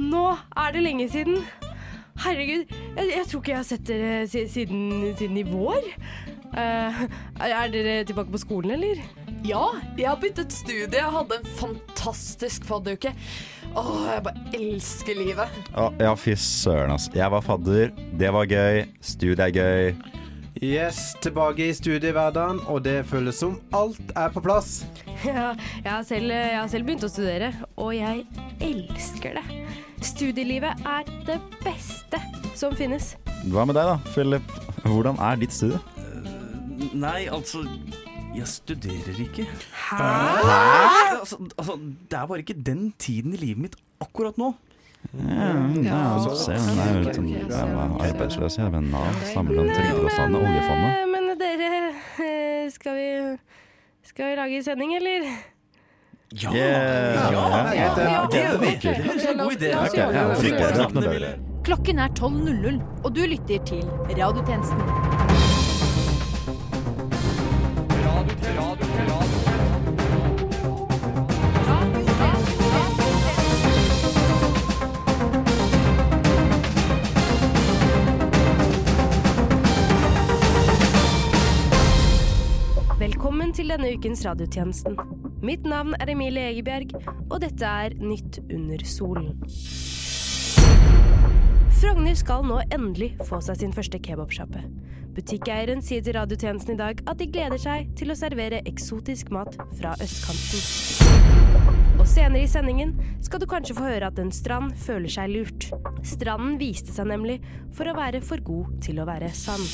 Nå er det lenge siden. Herregud, jeg, jeg tror ikke jeg har sett dere siden, siden i vår. Uh, er dere tilbake på skolen, eller? Ja, jeg har byttet studie. Jeg hadde en fantastisk fadderuke. Åh, jeg bare elsker livet. Å, ja, fy søren, altså. Jeg var fadder. Det var gøy. Studiet er gøy. Yes, tilbake i studiehverdagen, og det føles som alt er på plass. Ja, jeg har, selv, jeg har selv begynt å studere, og jeg elsker det. Studielivet er det beste som finnes. Hva med deg, da, Philip? Hvordan er ditt studie? Nei, altså Jeg studerer ikke. Hæ? Altså, altså, det er bare ikke den tiden i livet mitt akkurat nå. Ja, ja, så se, det er jo litt sånn jeg var arbeidsløs, jeg, ved Nav, samler om trygdekostnadene, oljefondet. Men, men dere, eh, skal vi, skal vi lage sending, eller? Ja! Ja, det gjør vi. Det er en god idé. Klokken er 12.00, og du lytter til Radiotjenesten. Denne ukens radiotjenesten. Mitt navn er Emilie Egebjerg, og dette er Nytt under solen. Frogner skal nå endelig få seg sin første kebabsjappe. Butikkeieren sier til radiotjenesten i dag at de gleder seg til å servere eksotisk mat fra østkanten. Og senere i sendingen skal du kanskje få høre at en strand føler seg lurt. Stranden viste seg nemlig for å være for god til å være sann.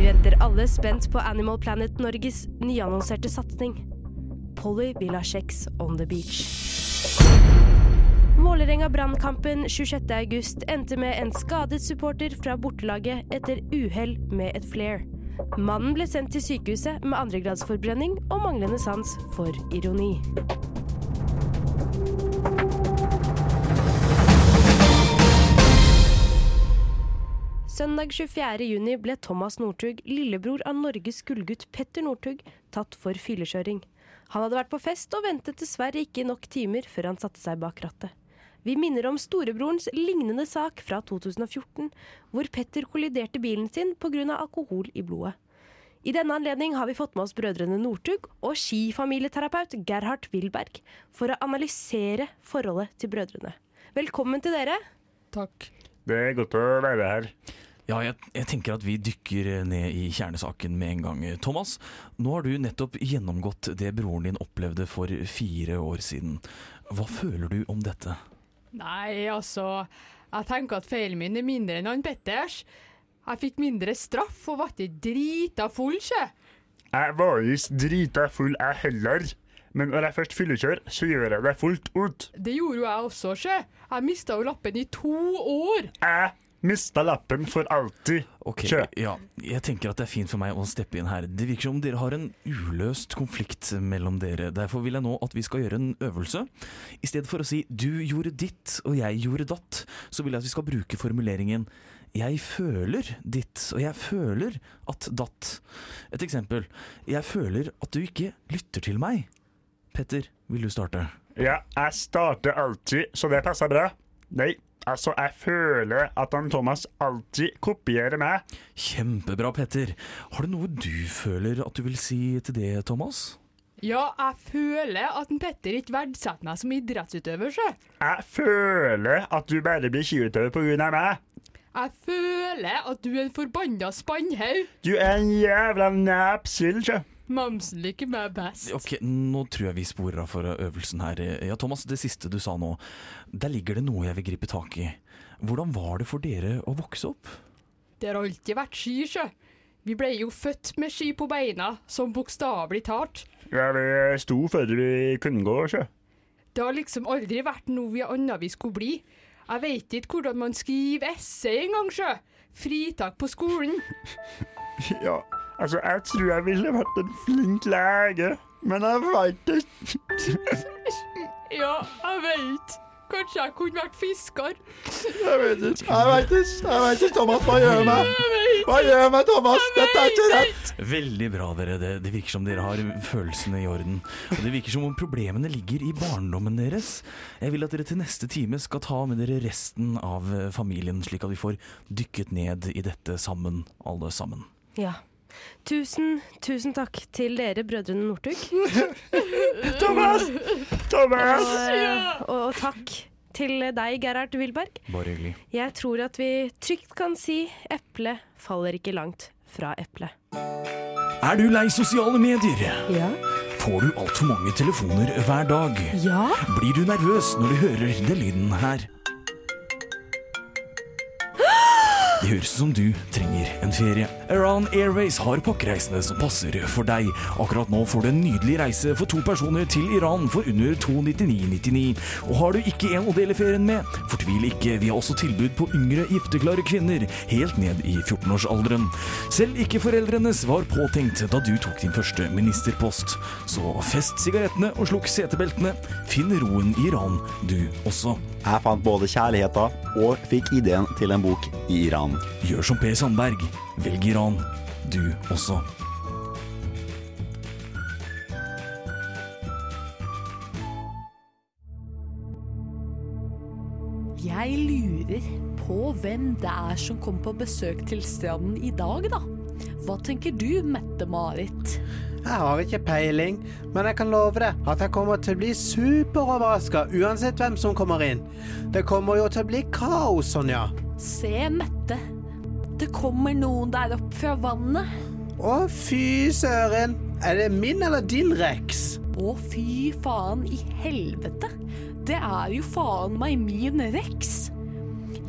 Vi venter alle spent på Animal Planet Norges nyannonserte satsing. Polly vil ha kjeks on the beach. Vålerenga-brannkampen 26.8 endte med en skadet supporter fra bortelaget etter uhell med et flare. Mannen ble sendt til sykehuset med andregradsforbrenning og manglende sans for ironi. Søndag 24. juni ble Thomas Northug, lillebror av Norges gullgutt Petter Northug, tatt for fyllekjøring. Han hadde vært på fest og ventet dessverre ikke nok timer før han satte seg bak rattet. Vi minner om storebrorens lignende sak fra 2014, hvor Petter kolliderte bilen sin pga. alkohol i blodet. I denne anledning har vi fått med oss brødrene Northug og skifamilieterapeut Gerhard Wilberg for å analysere forholdet til brødrene. Velkommen til dere. Takk. Det er godt å være her. Ja, jeg, jeg tenker at vi dykker ned i kjernesaken med en gang. Thomas, nå har du nettopp gjennomgått det broren din opplevde for fire år siden. Hva føler du om dette? Nei, altså Jeg tenker at feilen min er mindre enn han Petters. Jeg fikk mindre straff og ble drita full, sjø. Jeg var ikke drita full, jeg heller. Men når jeg først fyllekjører, så gjør jeg det fullt ut. Det gjorde jo jeg også, sjø. Jeg mista jo lappen i to år. Jeg mista lappen for alltid. Ok, Kjør. ja, Jeg tenker at det er fint for meg å steppe inn her. Det virker som om dere har en uløst konflikt mellom dere. Derfor vil jeg nå at vi skal gjøre en øvelse. I stedet for å si 'du gjorde ditt og jeg gjorde datt', så vil jeg at vi skal bruke formuleringen 'jeg føler ditt og jeg føler at datt'. Et eksempel. 'Jeg føler at du ikke lytter til meg'. Petter, vil du starte? Ja, jeg starter alltid, så det passer bra. Nei, altså, jeg føler at han Thomas alltid kopierer meg. Kjempebra, Petter. Har du noe du føler at du vil si til det, Thomas? Ja, jeg føler at en Petter ikke verdsetter meg som idrettsutøver, sjø. Jeg føler at du bare blir skiutøver av meg. Jeg føler at du er en forbanna spannhaug. Du er en jævla napsild, sjø. Mamsen liker meg best. Ok, Nå tror jeg vi sporer av for øvelsen her. Ja, Thomas, det siste du sa nå. Der ligger det noe jeg vil gripe tak i. Hvordan var det for dere å vokse opp? Det har alltid vært ski, sjø. Vi ble jo født med ski på beina, som bokstavelig talt. Ja, vi sto før vi kunne gå, sjø. Det har liksom aldri vært noe vi annet vi skulle bli. Jeg veit ikke hvordan man skriver essay engang, sjø. Fritak på skolen. Ja, altså, jeg tror jeg ville vært en flink lege, men jeg veit ikke. Ja, jeg veit. Kanskje jeg kunne vært fisker. Jeg vet ikke, jeg vet ikke, jeg vet ikke, Thomas. Hva gjør meg? Hva gjør meg, Thomas? Dette er ikke rett. Veldig bra, dere. Det, det virker som dere har følelsene i orden. Og det virker som om problemene ligger i barndommen deres. Jeg vil at dere til neste time skal ta med dere resten av familien, slik at vi får dykket ned i dette sammen, alle sammen. Ja. Tusen, tusen takk til dere, brødrene Northug. Thomas! Thomas! Og, eh, og, og takk til deg, Gerhard Wilberg. Bare hyggelig. Jeg tror at vi trygt kan si eplet faller ikke langt fra eplet. Er du lei sosiale medier? Ja. Får du altfor mange telefoner hver dag? Ja? Blir du nervøs når du hører den lyden her? Høres ut som du trenger en ferie. Around Airways har pakkereisene som passer for deg. Akkurat nå får du en nydelig reise for to personer til Iran for under 299,99. Og har du ikke en å dele ferien med, fortvil ikke. Vi har også tilbud på yngre gifteklare kvinner, helt ned i 14-årsalderen. Selv ikke foreldrenes var påtenkt da du tok din første ministerpost. Så fest sigarettene og slukk setebeltene. Finn roen i Iran, du også. Jeg fant både kjærligheten og fikk ideen til en bok i Iran. Gjør som Per Sandberg. Velg Iran, du også. Jeg lurer på hvem det er som kommer på besøk til stranden i dag, da. Hva tenker du, Mette-Marit? Jeg har ikke peiling, men jeg kan love deg at jeg kommer til å bli superoverraska uansett hvem som kommer inn. Det kommer jo til å bli kaos, Sonja. Se, Mette. Det kommer noen der opp fra vannet. Å, fy søren. Er det min eller din Rex? Å, fy faen i helvete. Det er jo faen meg min Rex.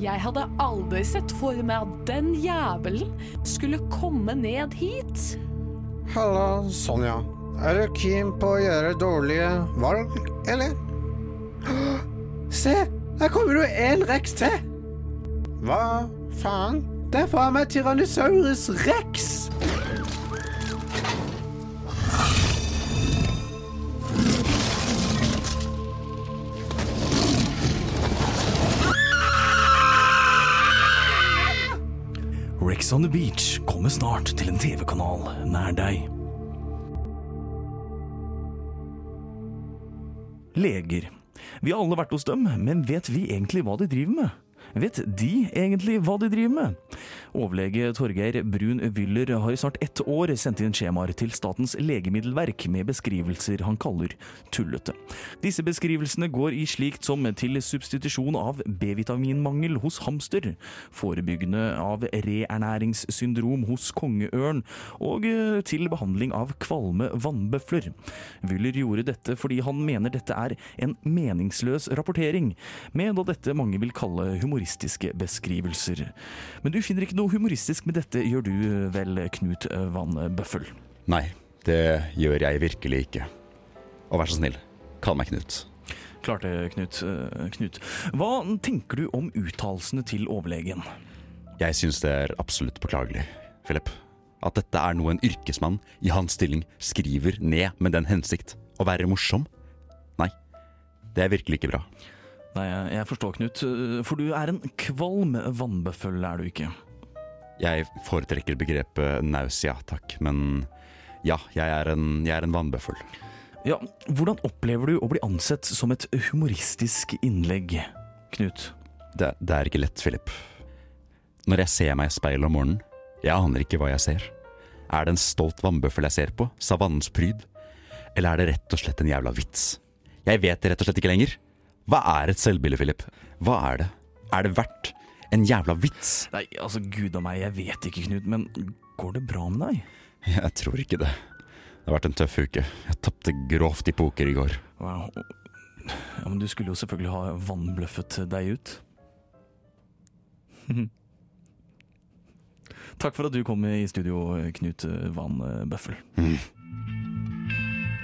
Jeg hadde aldri sett for meg at den jævelen skulle komme ned hit. Halla, Sonja. Er du keen på å gjøre dårlige valg, eller? Se, der kommer det en Rex til. Hva faen? Det er faen meg Tyrannosaurus rex! Rex on the Beach kommer snart til en TV-kanal nær deg. Leger. Vi har alle vært hos dem, men vet vi egentlig hva de driver med? Vet de egentlig hva de driver med? Overlege Torgeir Brun Wyller har i snart ett år sendt inn skjemaer til Statens legemiddelverk med beskrivelser han kaller tullete. Disse beskrivelsene går i slikt som til substitusjon av B-vitaminmangel hos hamster, forebyggende av reernæringssyndrom hos kongeørn, og eh, til behandling av kvalme vannbøfler. Wyller gjorde dette fordi han mener dette er en meningsløs rapportering, med da dette mange vil kalle humoristiske beskrivelser. Men du finner ikke noe humoristisk med dette, gjør du vel, Knut Van Bøffel? Nei, det gjør jeg virkelig ikke. Og vær så snill, kall meg Knut. Klart det, Knut. Knut. Hva tenker du om uttalelsene til overlegen? Jeg syns det er absolutt beklagelig, Philip. At dette er noe en yrkesmann i hans stilling skriver ned med den hensikt å være morsom. Nei, det er virkelig ikke bra. Nei, jeg forstår, Knut. For du er en kvalm vannbøffel, er du ikke? Jeg foretrekker begrepet nausea, takk, men ja, jeg er en, jeg er en vannbøffel. Ja, hvordan opplever du å bli ansett som et humoristisk innlegg, Knut? Det, det er ikke lett, Philip. Når jeg ser meg i speilet om morgenen, jeg aner ikke hva jeg ser. Er det en stolt vannbøffel jeg ser på, savannens pryd? Eller er det rett og slett en jævla vits? Jeg vet det rett og slett ikke lenger. Hva er et selvbilde, Philip? Hva er det? Er det verdt en jævla vits? Nei, altså gud a meg, jeg vet ikke, Knut, men går det bra med deg? Jeg tror ikke det. Det har vært en tøff uke. Jeg tapte grovt i poker i går. Wow. Ja, men du skulle jo selvfølgelig ha vannbløffet deg ut. Takk for at du kom i studio, Knut Van Bøffel.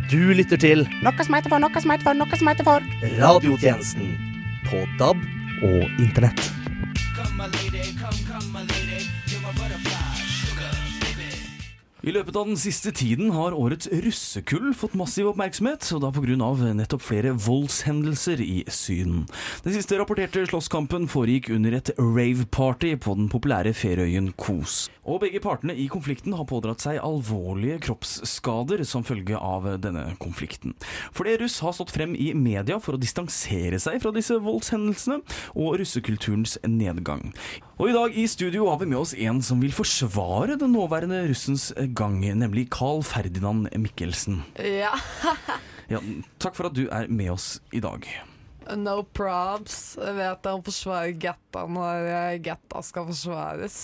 Du lytter til Noe som heter for, noe som heter for, noe som heter for. Radiotjenesten på DAB og internett. come, my lady, come, come, my lady. You're my butterfly. I løpet av den siste tiden har årets russekull fått massiv oppmerksomhet, og da pga. nettopp flere voldshendelser i Syden. Den siste rapporterte slåsskampen foregikk under et rave-party på den populære ferieøyen Kos. Og begge partene i konflikten har pådratt seg alvorlige kroppsskader som følge av denne konflikten. Flere russ har stått frem i media for å distansere seg fra disse voldshendelsene og russekulturens nedgang. Og i dag i studio har vi med oss en som vil forsvare den nåværende russens gang, nemlig Carl Ferdinand Mikkelsen. Ja. Ja, takk for at du er med oss i dag. No probs. Jeg vet han forsvarer Gatta når getta Gatta skal forsvares.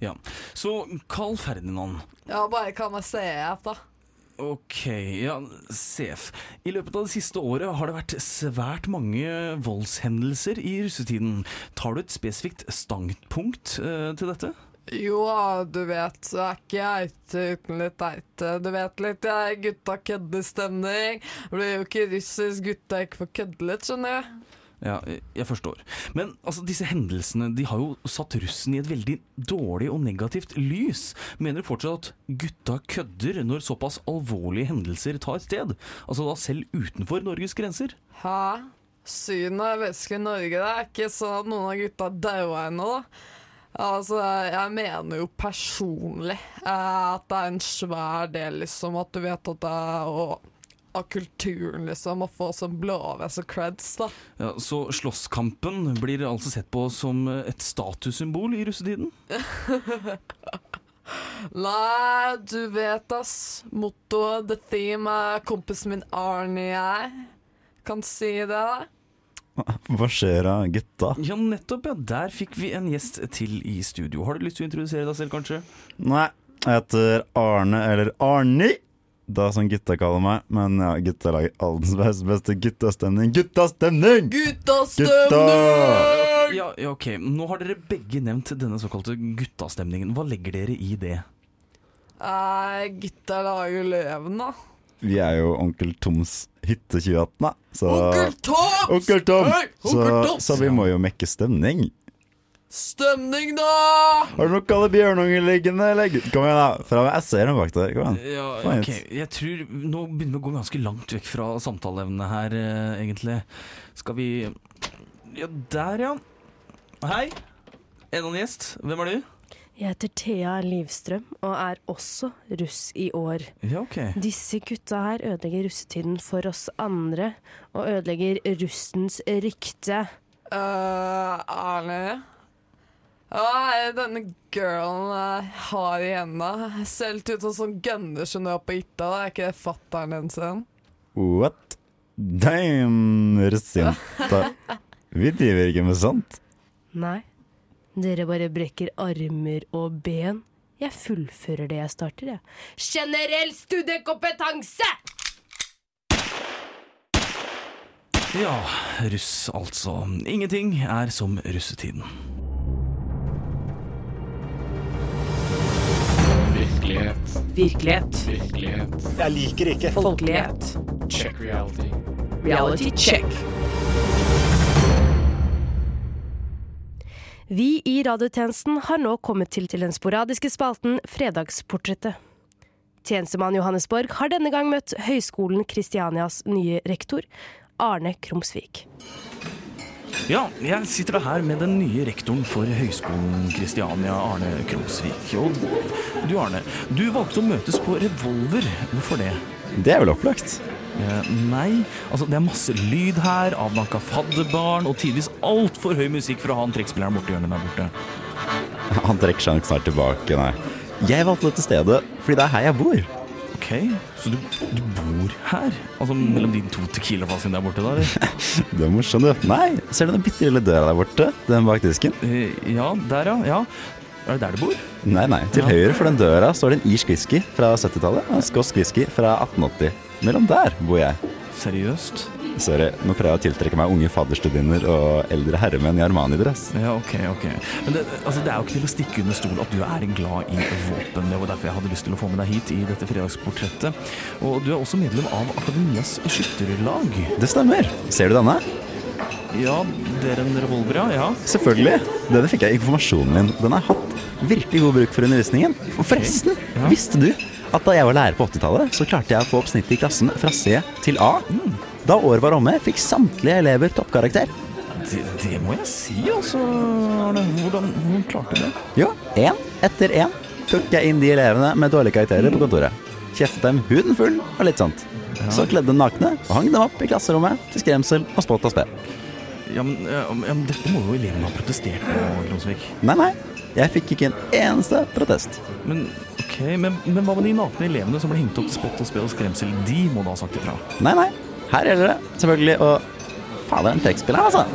Ja, Så Carl Ferdinand. Ja, bare kan jeg se etter. da. Ok, ja, Sef. I løpet av det siste året har det vært svært mange voldshendelser i russetiden. Tar du et spesifikt standpunkt eh, til dette? Jo, du vet, så er ikke jeg ute uten litt eite. Du vet litt, jeg er gutta køddestemning. Det blir jo ikke russisk gutta ikke får kødde litt, skjønner jeg. Ja, jeg forstår. Men altså, disse hendelsene de har jo satt russen i et veldig dårlig og negativt lys. Mener du fortsatt at gutta kødder når såpass alvorlige hendelser tar sted? Altså da selv utenfor Norges grenser? Hæ? Synet av væske i Norge, det er ikke sånn at noen av gutta daua ennå, da. Altså, jeg mener jo personlig eh, at det er en svær del, liksom, at du vet at det er og, av kulturen, liksom, å få sånn blåveis og creds, da. Ja, Så slåsskampen blir altså sett på som et statussymbol i russetiden? Nei, du vet, ass. Mottoet, the theme, er kompisen min Arnie jeg. Kan si det, da. Hva skjer da, gutta? Ja, nettopp. ja. Der fikk vi en gjest til i studio. Har du lyst til å introdusere deg selv, kanskje? Nei, jeg heter Arne, eller Arni. Da som gutta kaller meg. Men ja, gutta lager allens beste, beste guttastemning. Guttastemning! Guttastemning! Ja, ja, ok. Nå har dere begge nevnt denne såkalte guttastemningen. Hva legger dere i det? Nei, gutta lager løven, da. Vi er jo Onkel Toms hytte 2018, da. Så, Onkel Toms! Onkel Tom! Hey, Onkel så, så vi må jo mekke stemning. Stemning, da! Har du noen kalde bjørnunger liggende, eller? Kom igjen, da. Fra jeg ser dem bak der. Kom igjen. Ja, ok. Jeg tror Nå begynner vi å gå ganske langt vekk fra samtaleevnet her, eh, egentlig. Skal vi Ja, der, ja. Hei. Enda en gjest. Hvem er du? Jeg heter Thea Livstrøm og er også russ i år. Ja, ok. Disse gutta her ødelegger russetiden for oss andre, og ødelegger russens rykte. Uh, Arne? Er denne girlen eh, har i hendene? Ser litt ut som sånn gønner som du har på hytta. Er ikke det fatteren din sin? What? Damn, russejenta. Vi driver ikke med sånt. Nei, dere bare brekker armer og ben. Jeg fullfører det jeg starter, jeg. Generell studiekompetanse! Ja, russ altså. Ingenting er som russetiden. Virkelighet. Virkelighet. Virkelighet. Jeg liker ikke. Folkelighet. Check reality. Reality check. Vi i radiotjenesten har nå kommet til, til den sporadiske spalten Fredagsportrettet. Tjenestemann Johannes Borg har denne gang møtt Høgskolen Kristianias nye rektor, Arne Krumsvik. Ja, jeg sitter da her med den nye rektoren for Høgskolen Kristiania, Arne Krumsvik. Og du Arne, du valgte å møtes på Revolver. Hvorfor det? Det er vel opplagt. Eh, nei, altså det er masse lyd her, avdanka fadderbarn og tidvis altfor høy musikk fra han trekkspilleren borti hjørnet der borte. Han trekker seg nok snart tilbake, nei. Jeg valgte dette stedet fordi det er her jeg bor. Ok, så du, du bor her? Altså mellom de to Tequila-fasene der borte, da? eller? det er morsomt, du. Nei, ser du den bitte lille døra der borte? Den bak disken? Eh, ja, der ja. ja. Er det der du bor? Nei, nei. Til Ja. høyre for den døra står det en irsk whisky fra 70-tallet og en skotsk whisky fra 1880. Mellom der bor jeg. Seriøst? Sorry, nå prøver jeg å tiltrekke meg unge fadderstudiner og eldre herremenn i Armani-dress. Ja, ok, ok. Men det, altså, det er jo ikke til å stikke under stol at du er glad i våpen. Det var derfor jeg hadde lyst til å få med deg hit i dette fredagsportrettet. Og du er også medlem av Akademias skytterlag. Det stemmer. Ser du denne? Ja, det er en revolver, ja. ja. Selvfølgelig. Denne fikk jeg informasjonen min. Den har hatt virkelig god bruk for undervisningen. Og forresten, Ja. visste du at da jeg var lærer på 80-tallet, så klarte jeg å få opp snittet i klassen fra C til A. Da året var omme, fikk samtlige elever toppkarakter. Det, det må jeg si, altså. Arne. Hvordan, hvordan klarte du det? Jo, én etter én tok jeg inn de elevene med dårlige karakterer på kontoret. Kjeftet dem huden full og litt sånt. Så kledde dem nakne og hang dem opp i klasserommet til skremsel og spott og spe. Ja, men, ja, men dette må jo elevene ha protestert på, Gronsvik. Nei, nei, jeg fikk ikke en eneste protest. Men ok, men, men hva med de nakne elevene som ble hengt opp til spott og spe og skremsel? De må da ha sagt ifra. Nei, nei, her gjelder det selvfølgelig å Fader, en trekkspill her, altså.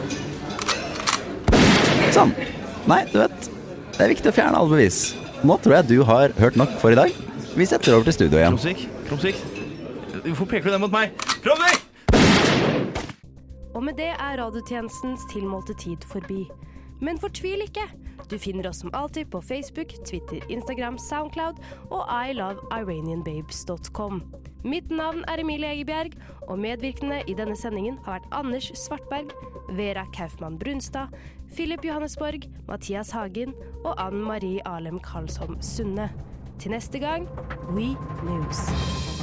Sånn. Nei, du vet, det er viktig å fjerne alle bevis. Nå tror jeg du har hørt nok for i dag. Vi setter over til studio igjen. Krumsvik, Krumsvik. Hvorfor peker du den mot meg? Krumsvik! Og med det er radiotjenestens tilmålte tid forbi. Men fortvil ikke! Du finner oss som alltid på Facebook, Twitter, Instagram, Soundcloud og iloveiranianbabes.com. Mitt navn er Emilie Egebjerg, og medvirkende i denne sendingen har vært Anders Svartberg, Vera Kaufmann Brunstad, Philip Johannesborg, Mathias Hagen og Ann Marie Alem Karlsholm Sunde. Til neste gang We News.